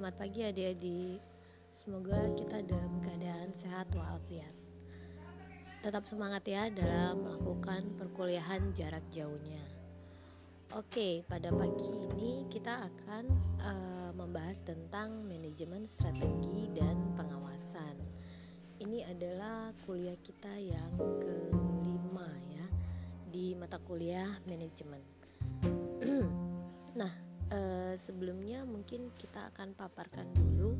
Selamat pagi adik-adik. Semoga kita dalam keadaan sehat walafiat. Tetap semangat ya dalam melakukan perkuliahan jarak jauhnya. Oke, pada pagi ini kita akan uh, membahas tentang manajemen strategi dan pengawasan. Ini adalah kuliah kita yang kelima ya di mata kuliah manajemen. Uh, sebelumnya mungkin kita akan paparkan dulu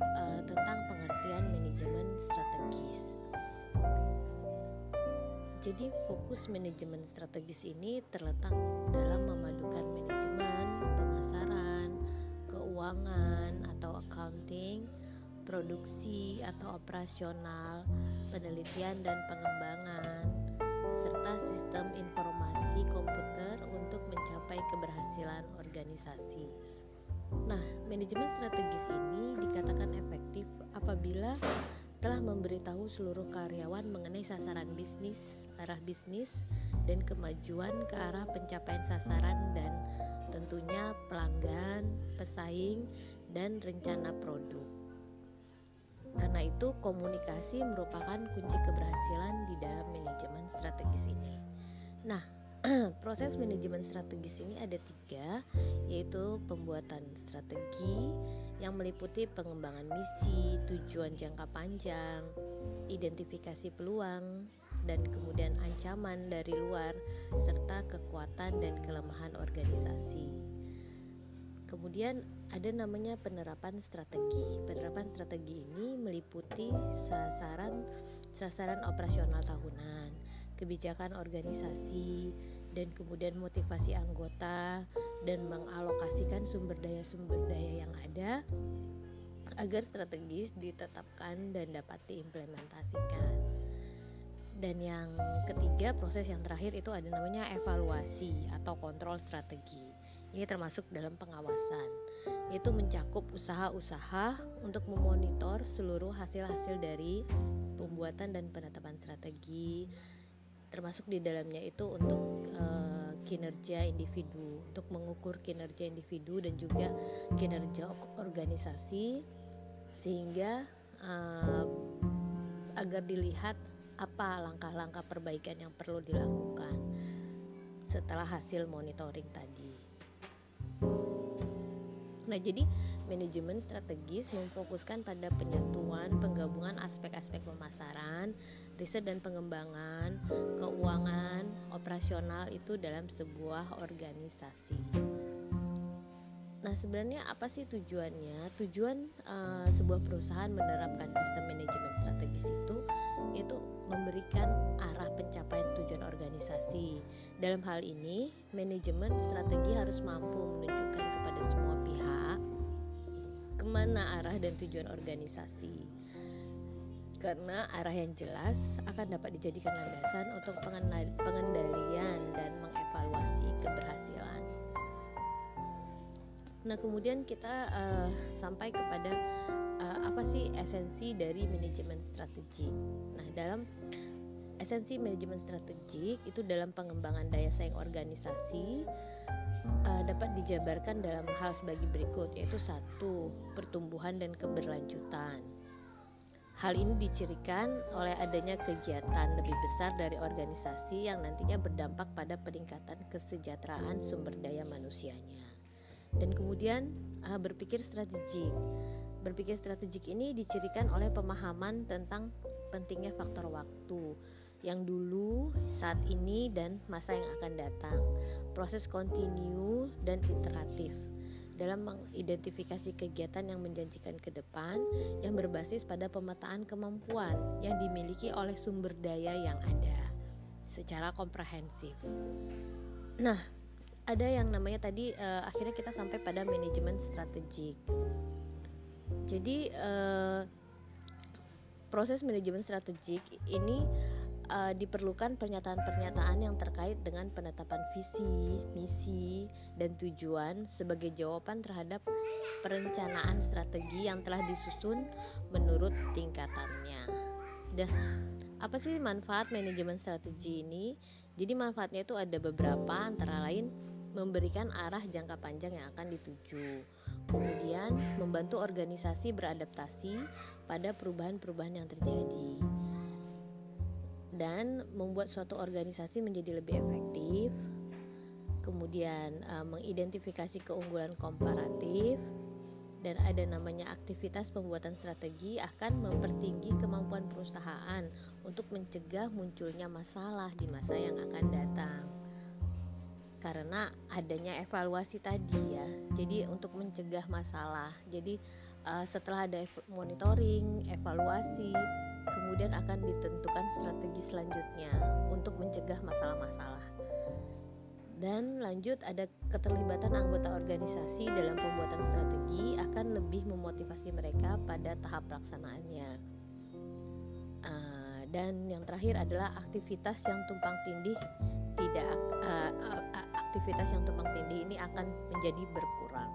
uh, tentang pengertian manajemen strategis. Jadi fokus manajemen strategis ini terletak dalam memadukan manajemen, pemasaran, keuangan atau accounting, produksi atau operasional, penelitian dan pengembangan, serta sistem informasi komputer untuk mencapai keberhasilan organisasi. Nah, manajemen strategis ini dikatakan efektif apabila telah memberitahu seluruh karyawan mengenai sasaran bisnis, arah bisnis, dan kemajuan ke arah pencapaian sasaran dan tentunya pelanggan, pesaing, dan rencana produk. Karena itu, komunikasi merupakan kunci keberhasilan di dalam manajemen strategis ini. Nah, proses manajemen strategis ini ada tiga yaitu pembuatan strategi yang meliputi pengembangan misi, tujuan jangka panjang, identifikasi peluang, dan kemudian ancaman dari luar serta kekuatan dan kelemahan organisasi. Kemudian ada namanya penerapan strategi. Penerapan strategi ini meliputi sasaran sasaran operasional tahunan, kebijakan organisasi, dan kemudian motivasi anggota dan mengalokasikan sumber daya-sumber daya yang ada agar strategis ditetapkan dan dapat diimplementasikan. Dan yang ketiga, proses yang terakhir itu ada namanya evaluasi atau kontrol strategi. Ini termasuk dalam pengawasan, yaitu mencakup usaha-usaha untuk memonitor seluruh hasil-hasil dari pembuatan dan penetapan strategi, termasuk di dalamnya itu untuk uh, kinerja individu, untuk mengukur kinerja individu dan juga kinerja organisasi. Sehingga uh, agar dilihat apa langkah-langkah perbaikan yang perlu dilakukan setelah hasil monitoring tadi. Nah, jadi manajemen strategis memfokuskan pada penyatuan penggabungan aspek-aspek pemasaran, riset dan pengembangan, keuangan, operasional itu dalam sebuah organisasi. Nah, sebenarnya apa sih tujuannya? Tujuan uh, sebuah perusahaan menerapkan sistem manajemen strategis itu yaitu memberikan Dalam hal ini, manajemen strategi harus mampu menunjukkan kepada semua pihak ke mana arah dan tujuan organisasi karena arah yang jelas akan dapat dijadikan landasan untuk pengendalian dan mengevaluasi keberhasilan. Nah, kemudian kita uh, sampai kepada uh, apa sih esensi dari manajemen strategik. Nah, dalam esensi manajemen strategik itu dalam pengembangan daya saing organisasi uh, dapat dijabarkan dalam hal sebagai berikut yaitu satu pertumbuhan dan keberlanjutan Hal ini dicirikan oleh adanya kegiatan lebih besar dari organisasi yang nantinya berdampak pada peningkatan kesejahteraan sumber daya manusianya. Dan kemudian uh, berpikir strategik. Berpikir strategik ini dicirikan oleh pemahaman tentang pentingnya faktor waktu yang dulu, saat ini, dan masa yang akan datang. Proses kontinu dan iteratif dalam mengidentifikasi kegiatan yang menjanjikan ke depan yang berbasis pada pemetaan kemampuan yang dimiliki oleh sumber daya yang ada secara komprehensif. Nah, ada yang namanya tadi uh, akhirnya kita sampai pada manajemen strategik. Jadi uh, proses manajemen strategik ini uh, diperlukan pernyataan-pernyataan yang terkait dengan penetapan visi, misi, dan tujuan sebagai jawaban terhadap perencanaan strategi yang telah disusun menurut tingkatannya. Dah, apa sih manfaat manajemen strategi ini? Jadi manfaatnya itu ada beberapa antara lain memberikan arah jangka panjang yang akan dituju, Kemudian membantu organisasi beradaptasi pada perubahan-perubahan yang terjadi dan membuat suatu organisasi menjadi lebih efektif. Kemudian uh, mengidentifikasi keunggulan komparatif dan ada namanya aktivitas pembuatan strategi akan mempertinggi kemampuan perusahaan untuk mencegah munculnya masalah di masa yang akan datang. Karena adanya evaluasi tadi ya. Jadi untuk mencegah masalah. Jadi uh, setelah ada monitoring, evaluasi, kemudian akan ditentukan strategi selanjutnya untuk mencegah masalah-masalah dan lanjut ada keterlibatan anggota organisasi dalam pembuatan strategi akan lebih memotivasi mereka pada tahap pelaksanaannya. Uh, dan yang terakhir adalah aktivitas yang tumpang tindih tidak uh, uh, aktivitas yang tumpang tindih ini akan menjadi berkurang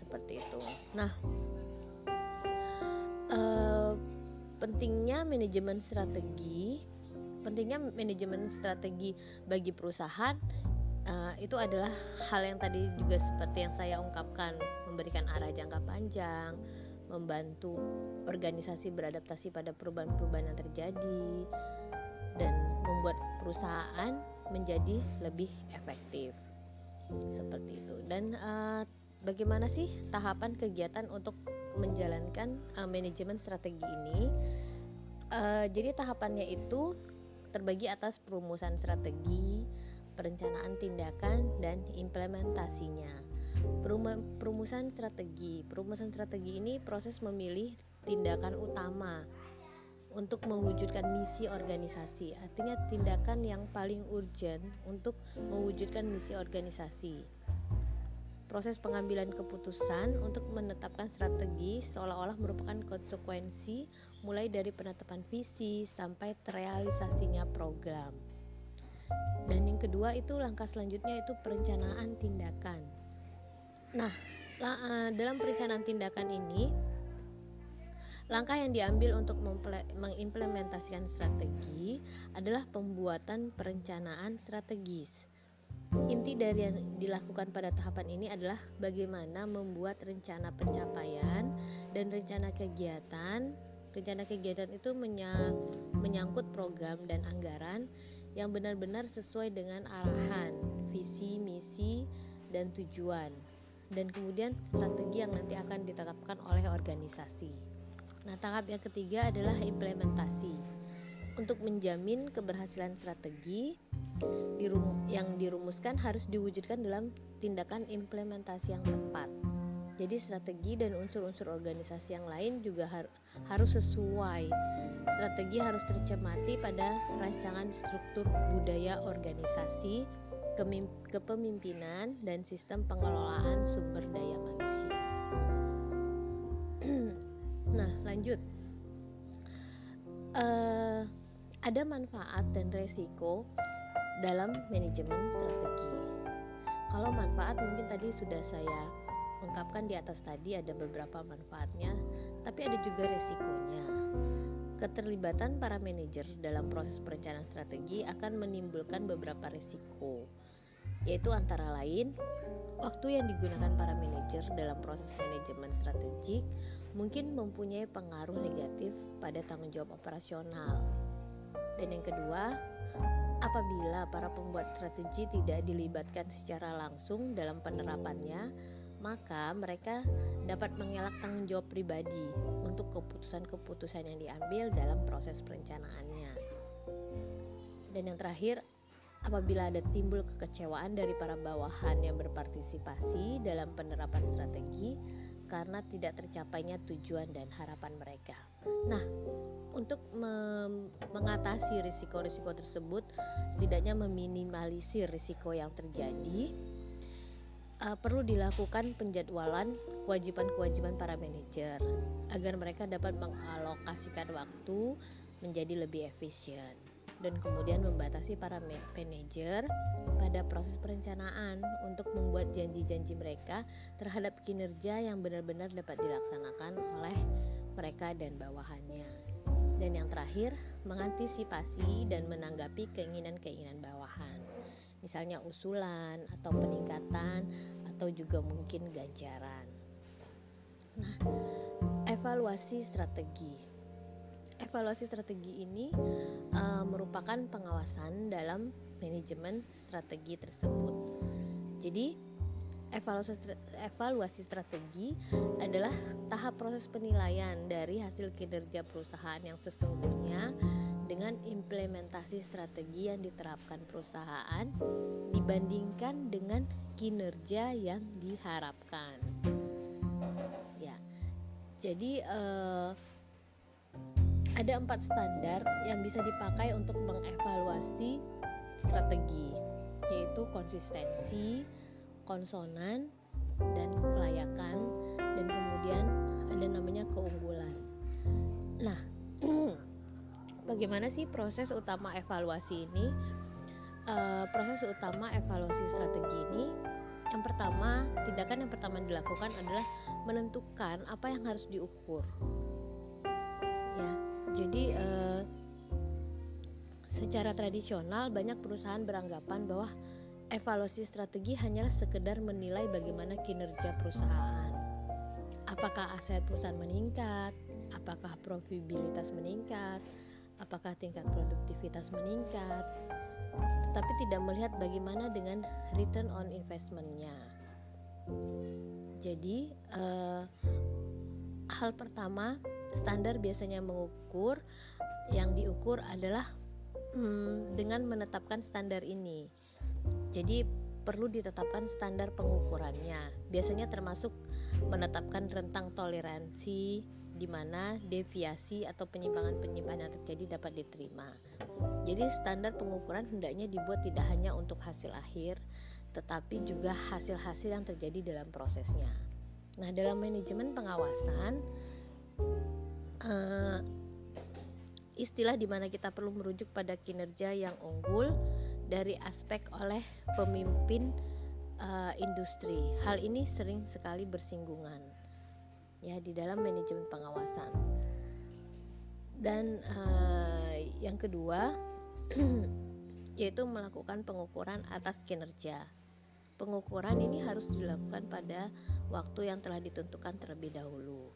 seperti itu. Nah, pentingnya manajemen strategi, pentingnya manajemen strategi bagi perusahaan uh, itu adalah hal yang tadi juga seperti yang saya ungkapkan memberikan arah jangka panjang membantu organisasi beradaptasi pada perubahan-perubahan yang terjadi dan membuat perusahaan menjadi lebih efektif. Seperti itu. Dan uh, bagaimana sih tahapan kegiatan untuk menjalankan uh, manajemen strategi ini uh, jadi tahapannya itu terbagi atas perumusan strategi perencanaan tindakan dan implementasinya. Perumusan strategi. Perumusan strategi ini proses memilih tindakan utama untuk mewujudkan misi organisasi. Artinya tindakan yang paling urgent untuk mewujudkan misi organisasi. Proses pengambilan keputusan untuk menetapkan strategi seolah-olah merupakan konsekuensi mulai dari penetapan visi sampai terrealisasinya program. Dan yang kedua itu langkah selanjutnya itu perencanaan tindakan. Nah, eh, dalam perencanaan tindakan ini langkah yang diambil untuk mengimplementasikan strategi adalah pembuatan perencanaan strategis. Inti dari yang dilakukan pada tahapan ini adalah bagaimana membuat rencana pencapaian dan rencana kegiatan. Rencana kegiatan itu menyangkut program dan anggaran yang benar-benar sesuai dengan arahan, visi, misi, dan tujuan, dan kemudian strategi yang nanti akan ditetapkan oleh organisasi. Nah, tahap yang ketiga adalah implementasi. Untuk menjamin keberhasilan strategi yang dirumuskan harus diwujudkan dalam tindakan implementasi yang tepat. Jadi strategi dan unsur-unsur organisasi yang lain juga har harus sesuai. Strategi harus tercermati pada rancangan struktur budaya organisasi, kepemimpinan dan sistem pengelolaan sumber daya manusia. nah, lanjut. Uh, ada manfaat dan resiko dalam manajemen strategi. Kalau manfaat mungkin tadi sudah saya ungkapkan di atas tadi ada beberapa manfaatnya, tapi ada juga resikonya. Keterlibatan para manajer dalam proses perencanaan strategi akan menimbulkan beberapa resiko, yaitu antara lain waktu yang digunakan para manajer dalam proses manajemen strategik mungkin mempunyai pengaruh negatif pada tanggung jawab operasional. Dan yang kedua, apabila para pembuat strategi tidak dilibatkan secara langsung dalam penerapannya, maka mereka dapat mengelak tanggung jawab pribadi untuk keputusan-keputusan yang diambil dalam proses perencanaannya. Dan yang terakhir, apabila ada timbul kekecewaan dari para bawahan yang berpartisipasi dalam penerapan strategi karena tidak tercapainya tujuan dan harapan mereka. Nah, untuk mengatasi risiko-risiko tersebut, setidaknya meminimalisir risiko yang terjadi, uh, perlu dilakukan penjadwalan kewajiban-kewajiban para manajer agar mereka dapat mengalokasikan waktu menjadi lebih efisien dan kemudian membatasi para manajer pada proses perencanaan untuk membuat janji-janji mereka terhadap kinerja yang benar-benar dapat dilaksanakan oleh mereka dan bawahannya. Dan yang terakhir, mengantisipasi dan menanggapi keinginan-keinginan bawahan misalnya usulan atau peningkatan atau juga mungkin ganjaran. Nah, evaluasi strategi. Evaluasi strategi ini uh, merupakan pengawasan dalam manajemen strategi tersebut. Jadi, evaluasi evaluasi strategi adalah tahap proses penilaian dari hasil kinerja perusahaan yang sesungguhnya dengan implementasi strategi yang diterapkan perusahaan dibandingkan dengan kinerja yang diharapkan. Ya, jadi eh, ada empat standar yang bisa dipakai untuk mengevaluasi strategi, yaitu konsistensi, konsonan, dan kelayakan, dan kemudian ada namanya keunggulan. Nah, bagaimana sih proses utama evaluasi ini? Uh, proses utama evaluasi strategi ini, yang pertama, tindakan yang pertama dilakukan adalah menentukan apa yang harus diukur. Ya, jadi uh, secara tradisional banyak perusahaan beranggapan bahwa evaluasi strategi hanyalah sekedar menilai bagaimana kinerja perusahaan. Apakah aset perusahaan meningkat? Apakah profitabilitas meningkat? apakah tingkat produktivitas meningkat, tetapi tidak melihat bagaimana dengan return on investmentnya. Jadi uh, hal pertama standar biasanya mengukur yang diukur adalah hmm, dengan menetapkan standar ini. Jadi perlu ditetapkan standar pengukurannya. Biasanya termasuk menetapkan rentang toleransi, di mana deviasi atau penyimpangan-penyimpangan yang terjadi dapat diterima. Jadi standar pengukuran hendaknya dibuat tidak hanya untuk hasil akhir, tetapi juga hasil-hasil yang terjadi dalam prosesnya. Nah, dalam manajemen pengawasan, uh, istilah di mana kita perlu merujuk pada kinerja yang unggul dari aspek oleh pemimpin uh, industri. Hal ini sering sekali bersinggungan ya di dalam manajemen pengawasan. Dan uh, yang kedua yaitu melakukan pengukuran atas kinerja. Pengukuran ini harus dilakukan pada waktu yang telah ditentukan terlebih dahulu.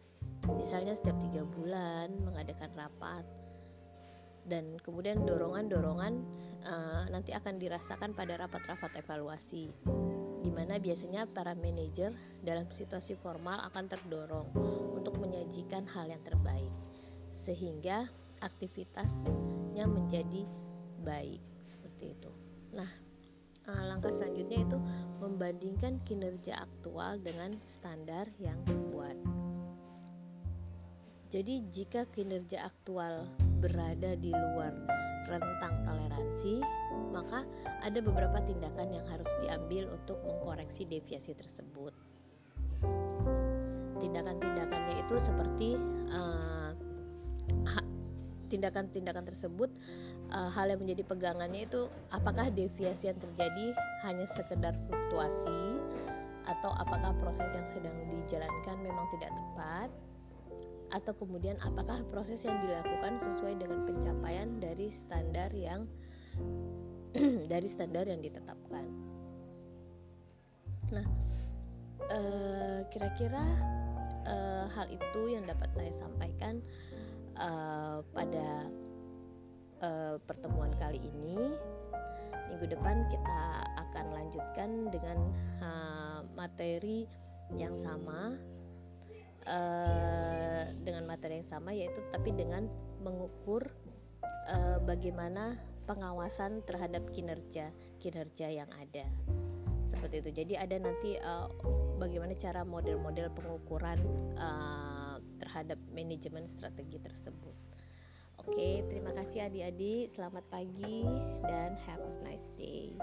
Misalnya setiap tiga bulan mengadakan rapat dan kemudian dorongan-dorongan uh, nanti akan dirasakan pada rapat-rapat evaluasi di mana biasanya para manajer dalam situasi formal akan terdorong untuk menyajikan hal yang terbaik sehingga aktivitasnya menjadi baik seperti itu. Nah, eh, langkah selanjutnya itu membandingkan kinerja aktual dengan standar yang dibuat. Jadi jika kinerja aktual berada di luar rentang toleransi, maka ada beberapa tindakan yang harus diambil untuk mengkoreksi deviasi tersebut. Tindakan-tindakannya itu seperti uh, tindakan-tindakan tersebut uh, hal yang menjadi pegangannya itu apakah deviasi yang terjadi hanya sekedar fluktuasi atau apakah proses yang sedang dijalankan memang tidak tepat atau kemudian apakah proses yang dilakukan sesuai dengan pencapaian dari standar yang dari standar yang ditetapkan. Nah, eh, kira-kira uh, hal itu yang dapat saya sampaikan uh, pada uh, pertemuan kali ini. Minggu depan kita akan lanjutkan dengan materi yang sama uh, dengan materi yang sama yaitu tapi dengan mengukur uh, bagaimana pengawasan terhadap kinerja kinerja yang ada. Seperti itu. Jadi ada nanti uh, bagaimana cara model-model pengukuran uh, terhadap manajemen strategi tersebut. Oke terima kasih adik-adik. Selamat pagi dan have a nice day